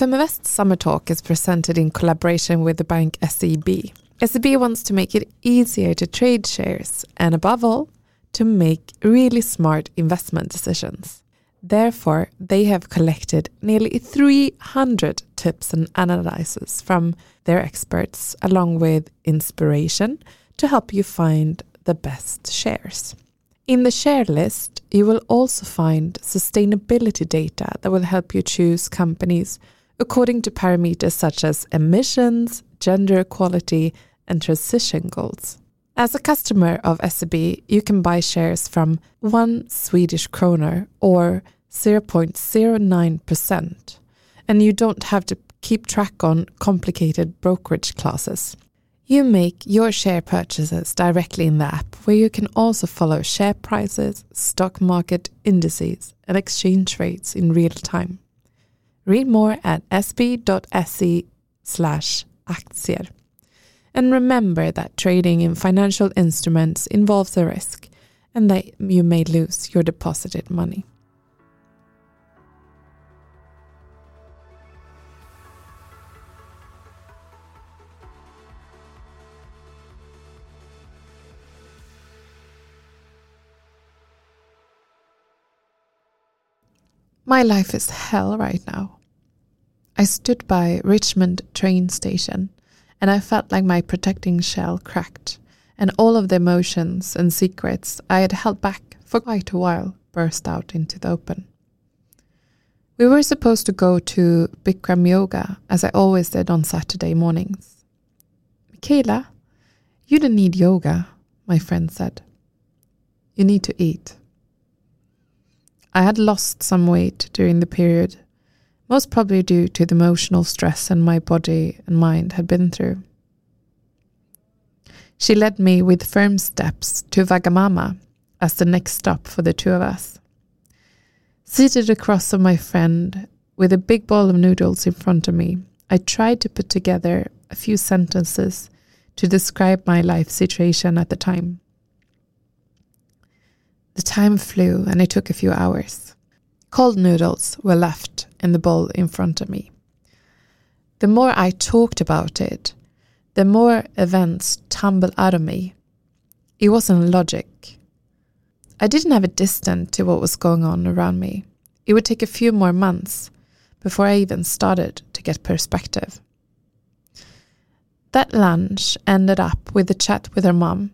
Feminvest Summer Talk is presented in collaboration with the bank SEB. SEB wants to make it easier to trade shares and, above all, to make really smart investment decisions. Therefore, they have collected nearly 300 tips and analyses from their experts, along with inspiration to help you find the best shares. In the share list, you will also find sustainability data that will help you choose companies according to parameters such as emissions, gender equality, and transition goals. As a customer of SEB, you can buy shares from 1 Swedish kroner or 0.09%, and you don't have to keep track on complicated brokerage classes. You make your share purchases directly in the app, where you can also follow share prices, stock market indices, and exchange rates in real time. Read more at seb.se slash aktier. And remember that trading in financial instruments involves a risk and that you may lose your deposited money. My life is hell right now. I stood by Richmond train station and I felt like my protecting shell cracked and all of the emotions and secrets I had held back for quite a while burst out into the open. We were supposed to go to Bikram yoga as I always did on Saturday mornings. Michaela, you don't need yoga, my friend said. You need to eat. I had lost some weight during the period, most probably due to the emotional stress and my body and mind had been through. She led me with firm steps to Wagamama as the next stop for the two of us. Seated across from my friend, with a big bowl of noodles in front of me, I tried to put together a few sentences to describe my life situation at the time. The time flew and it took a few hours. Cold noodles were left in the bowl in front of me. The more I talked about it, the more events tumbled out of me. It wasn't logic. I didn't have a distance to what was going on around me. It would take a few more months before I even started to get perspective. That lunch ended up with a chat with her mom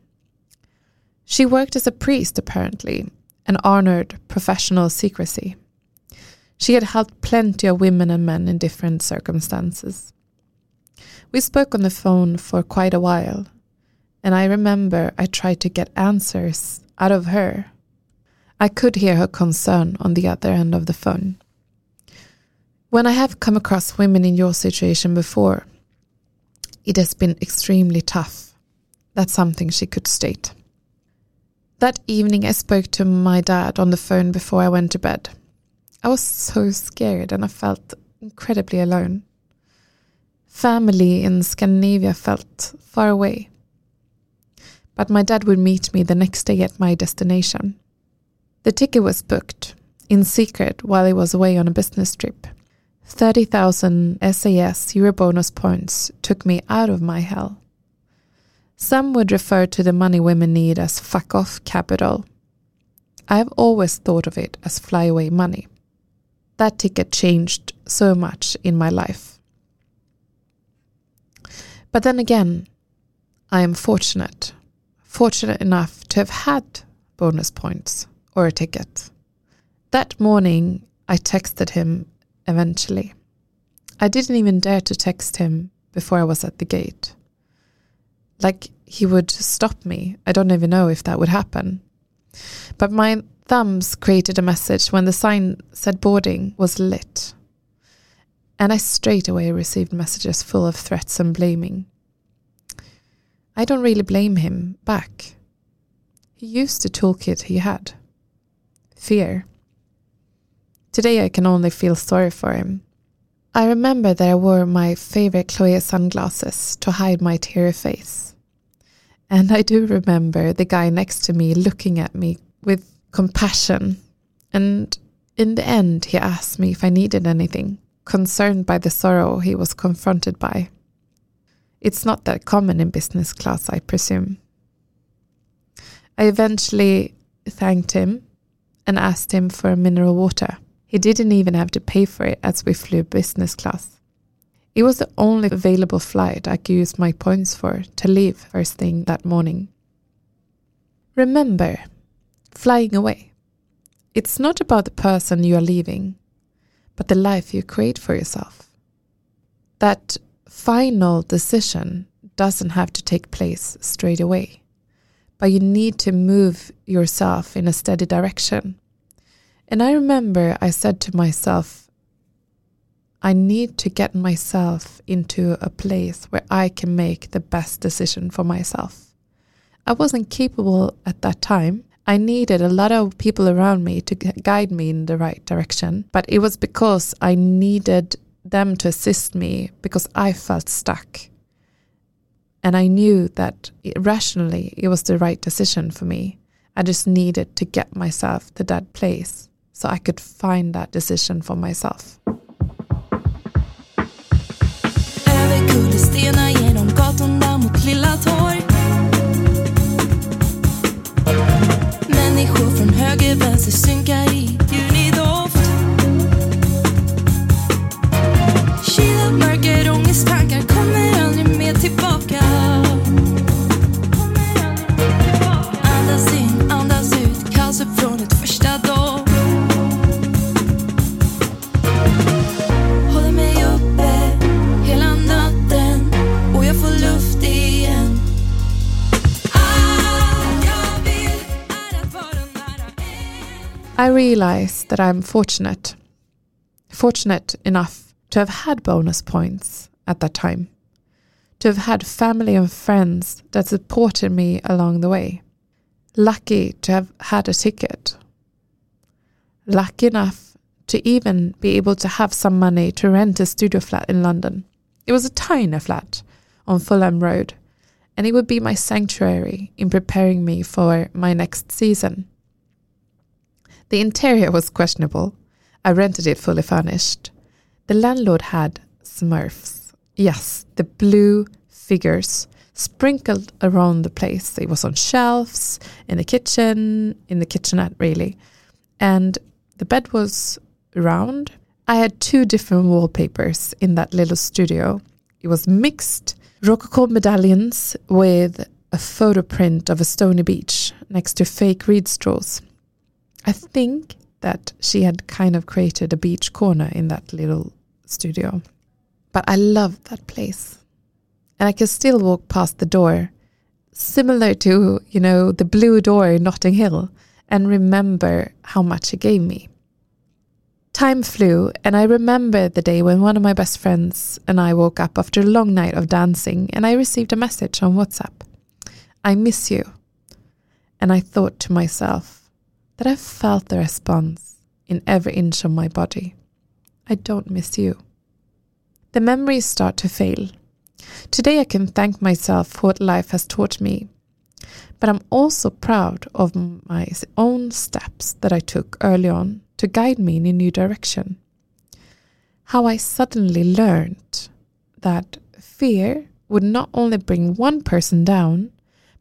she worked as a priest, apparently, and honored professional secrecy. She had helped plenty of women and men in different circumstances. We spoke on the phone for quite a while, and I remember I tried to get answers out of her. I could hear her concern on the other end of the phone. When I have come across women in your situation before, it has been extremely tough. That's something she could state. That evening, I spoke to my dad on the phone before I went to bed. I was so scared and I felt incredibly alone. Family in Scandinavia felt far away. But my dad would meet me the next day at my destination. The ticket was booked in secret while he was away on a business trip. 30,000 SAS Eurobonus points took me out of my hell. Some would refer to the money women need as fuck off capital. I have always thought of it as flyaway money. That ticket changed so much in my life. But then again, I am fortunate, fortunate enough to have had bonus points or a ticket. That morning, I texted him eventually. I didn't even dare to text him before I was at the gate like he would stop me. I don't even know if that would happen. But my thumbs created a message when the sign said boarding was lit. And I straight away received messages full of threats and blaming. I don't really blame him back. He used the toolkit he had fear. Today I can only feel sorry for him. I remember that I wore my favorite Chloe sunglasses to hide my teary face. And I do remember the guy next to me looking at me with compassion. And in the end, he asked me if I needed anything. concerned by the sorrow he was confronted by. It's not that common in business class, I presume. I eventually thanked him and asked him for a mineral water. He didn't even have to pay for it as we flew business class. It was the only available flight I could use my points for to leave first thing that morning. Remember, flying away. It's not about the person you are leaving, but the life you create for yourself. That final decision doesn't have to take place straight away, but you need to move yourself in a steady direction. And I remember I said to myself, I need to get myself into a place where I can make the best decision for myself. I wasn't capable at that time. I needed a lot of people around me to guide me in the right direction, but it was because I needed them to assist me because I felt stuck. And I knew that rationally it was the right decision for me. I just needed to get myself to that place so I could find that decision for myself. Från höger, vänster synkar i I realize that I'm fortunate, fortunate enough to have had bonus points at that time, to have had family and friends that supported me along the way, lucky to have had a ticket, lucky enough to even be able to have some money to rent a studio flat in London. It was a tiny flat on Fulham Road, and it would be my sanctuary in preparing me for my next season. The interior was questionable. I rented it fully furnished. The landlord had smurfs. Yes, the blue figures sprinkled around the place. It was on shelves, in the kitchen, in the kitchenette, really. And the bed was round. I had two different wallpapers in that little studio. It was mixed rococo medallions with a photo print of a stony beach next to fake reed straws. I think that she had kind of created a beach corner in that little studio. But I loved that place. And I can still walk past the door, similar to, you know, the blue door in Notting Hill, and remember how much it gave me. Time flew, and I remember the day when one of my best friends and I woke up after a long night of dancing, and I received a message on WhatsApp I miss you. And I thought to myself, that I felt the response in every inch of my body. I don't miss you. The memories start to fail. Today I can thank myself for what life has taught me, but I'm also proud of my own steps that I took early on to guide me in a new direction. How I suddenly learned that fear would not only bring one person down,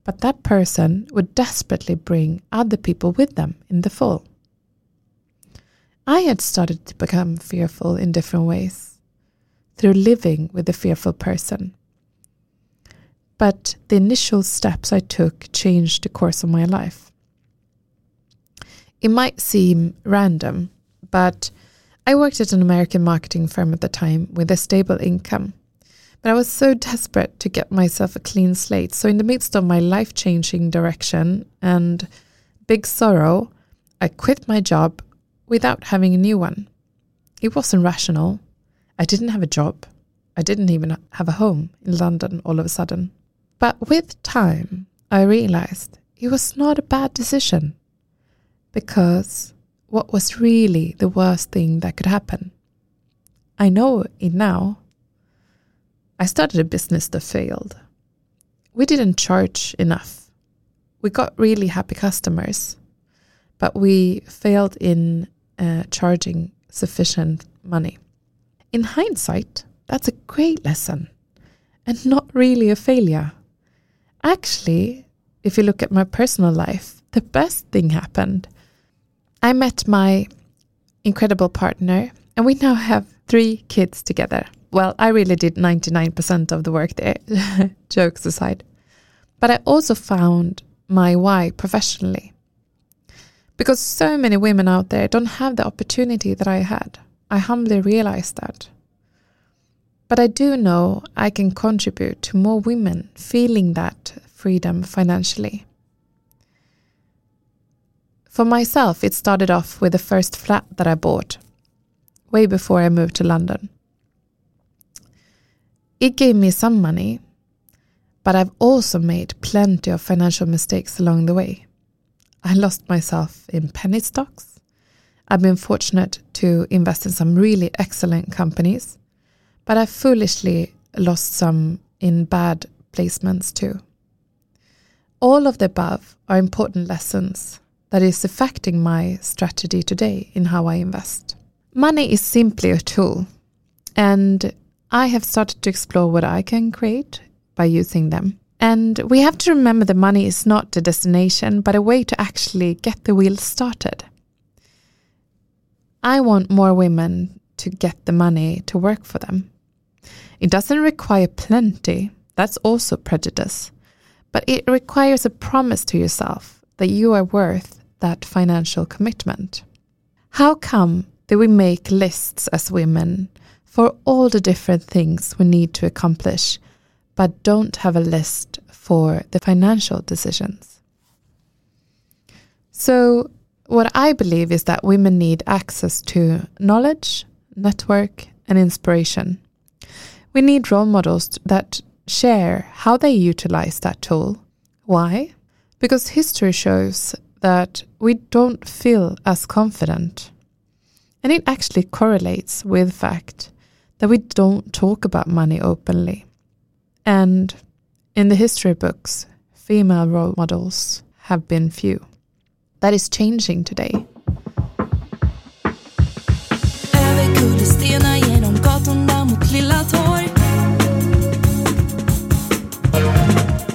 but that person would desperately bring other people with them in the fall. I had started to become fearful in different ways through living with a fearful person. But the initial steps I took changed the course of my life. It might seem random, but I worked at an American marketing firm at the time with a stable income. But I was so desperate to get myself a clean slate. So, in the midst of my life changing direction and big sorrow, I quit my job without having a new one. It wasn't rational. I didn't have a job. I didn't even have a home in London all of a sudden. But with time, I realized it was not a bad decision because what was really the worst thing that could happen? I know it now, I started a business that failed. We didn't charge enough. We got really happy customers, but we failed in uh, charging sufficient money. in hindsight, that's a great lesson and not really a failure. Actually, if you look at my personal life, the best thing happened. I met my incredible partner, and we now have three kids together. Well, I really did 99% of the work there, jokes aside. But I also found my why professionally. Because so many women out there don't have the opportunity that I had. I humbly realized that. But I do know I can contribute to more women feeling that freedom financially. For myself, it started off with the first flat that I bought, way before I moved to London. It gave me some money, but I've also made plenty of financial mistakes along the way. I lost myself in penny stocks. I've been fortunate to invest in some really excellent companies but I foolishly lost some in bad placements too. All of the above are important lessons that is affecting my strategy today in how I invest. Money is simply a tool, and I have started to explore what I can create by using them. And we have to remember that money is not the destination, but a way to actually get the wheel started. I want more women to get the money to work for them. It doesn't require plenty, that's also prejudice, but it requires a promise to yourself that you are worth that financial commitment. How come that we make lists as women for all the different things we need to accomplish, but don't have a list for the financial decisions? So, what I believe is that women need access to knowledge, network, and inspiration. We need role models that share how they utilize that tool. Why? Because history shows that we don't feel as confident. And it actually correlates with fact that we don't talk about money openly. And in the history books, female role models have been few. That is changing today.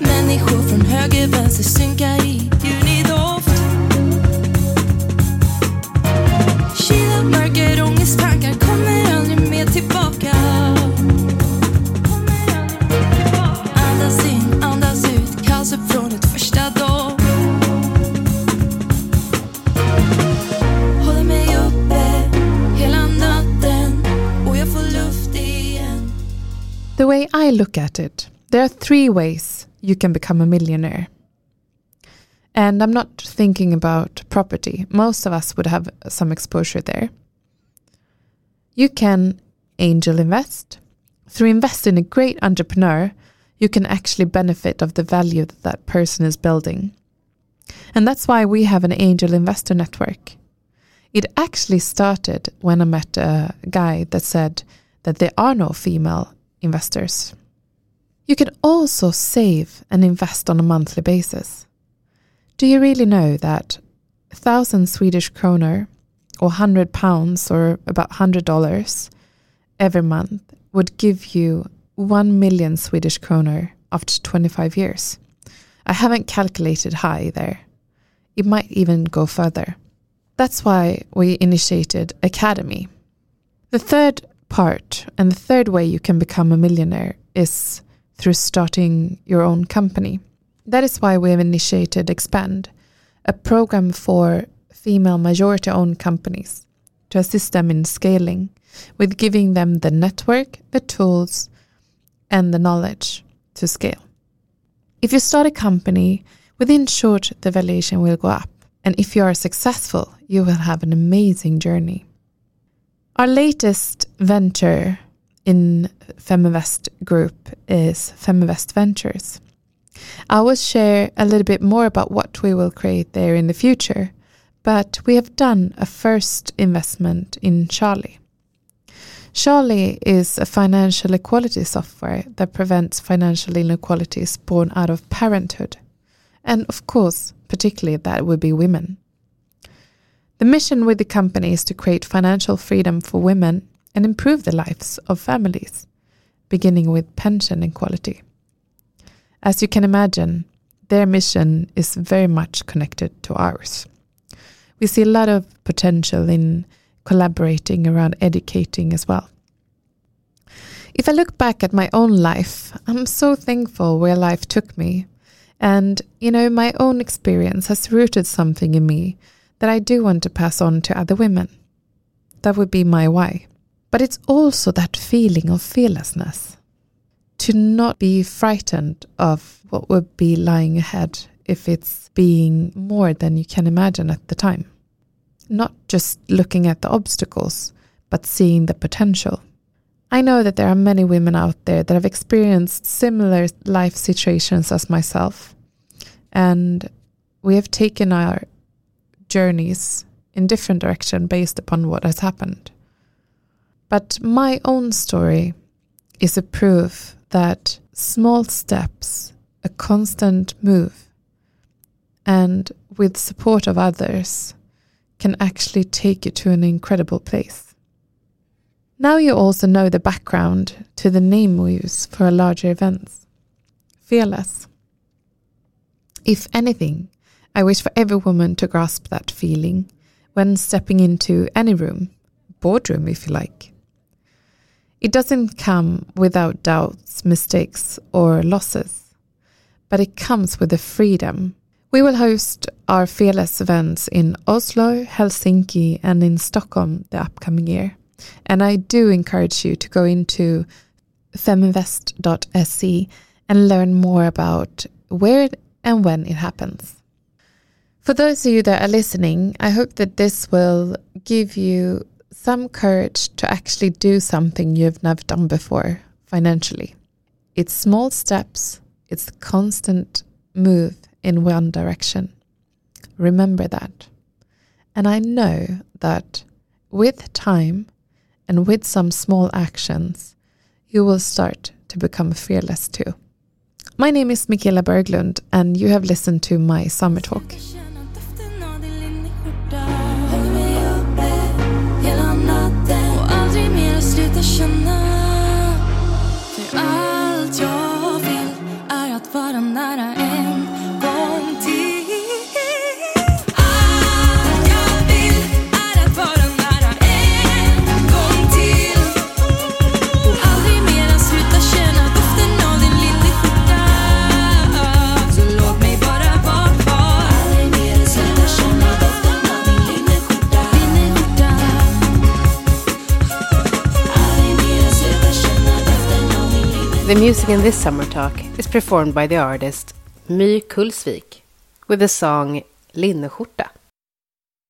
Människor från höger, vänster synkar The way I look at it, there are three ways you can become a millionaire. And I'm not thinking about property. Most of us would have some exposure there. You can angel invest. Through investing in a great entrepreneur, you can actually benefit of the value that that person is building. And that's why we have an angel investor network. It actually started when I met a guy that said that there are no female investors. You can also save and invest on a monthly basis. Do you really know that 1000 Swedish kroner or 100 pounds or about $100 every month would give you 1 million Swedish kroner after 25 years? I haven't calculated high there. It might even go further. That's why we initiated Academy. The third part. And the third way you can become a millionaire is through starting your own company. That is why we have initiated Expand, a program for female majority owned companies to assist them in scaling with giving them the network, the tools, and the knowledge to scale. If you start a company, within short, the valuation will go up. And if you are successful, you will have an amazing journey. Our latest venture in Feminvest Group is Feminvest Ventures. I will share a little bit more about what we will create there in the future, but we have done a first investment in Charlie. Charlie is a financial equality software that prevents financial inequalities born out of parenthood. And of course, particularly that would be women. The mission with the company is to create financial freedom for women and improve the lives of families, beginning with pension equality. As you can imagine, their mission is very much connected to ours. We see a lot of potential in collaborating around educating as well. If I look back at my own life, I'm so thankful where life took me. And, you know, my own experience has rooted something in me that I do want to pass on to other women. That would be my why. But it's also that feeling of fearlessness. To not be frightened of what would be lying ahead if it's being more than you can imagine at the time. Not just looking at the obstacles, but seeing the potential. I know that there are many women out there that have experienced similar life situations as myself, and we have taken our journeys in different direction based upon what has happened. But my own story is a proof that small steps, a constant move, and with support of others can actually take you to an incredible place. Now you also know the background to the name we use for larger events. Fearless. If anything, I wish for every woman to grasp that feeling when stepping into any room, boardroom if you like. It doesn't come without doubts, mistakes, or losses, but it comes with the freedom. We will host our Fearless events in Oslo, Helsinki, and in Stockholm the upcoming year. And I do encourage you to go into feminvest.se and learn more about where and when it happens. For those of you that are listening, I hope that this will give you some courage to actually do something you've never done before financially. It's small steps, it's a constant move in one direction. Remember that. And I know that with time and with some small actions, you will start to become fearless too. My name is Michaela Berglund, and you have listened to my summer talk. Music in this summer talk is performed by the artist My Kulsvik with the song Linneskjorta.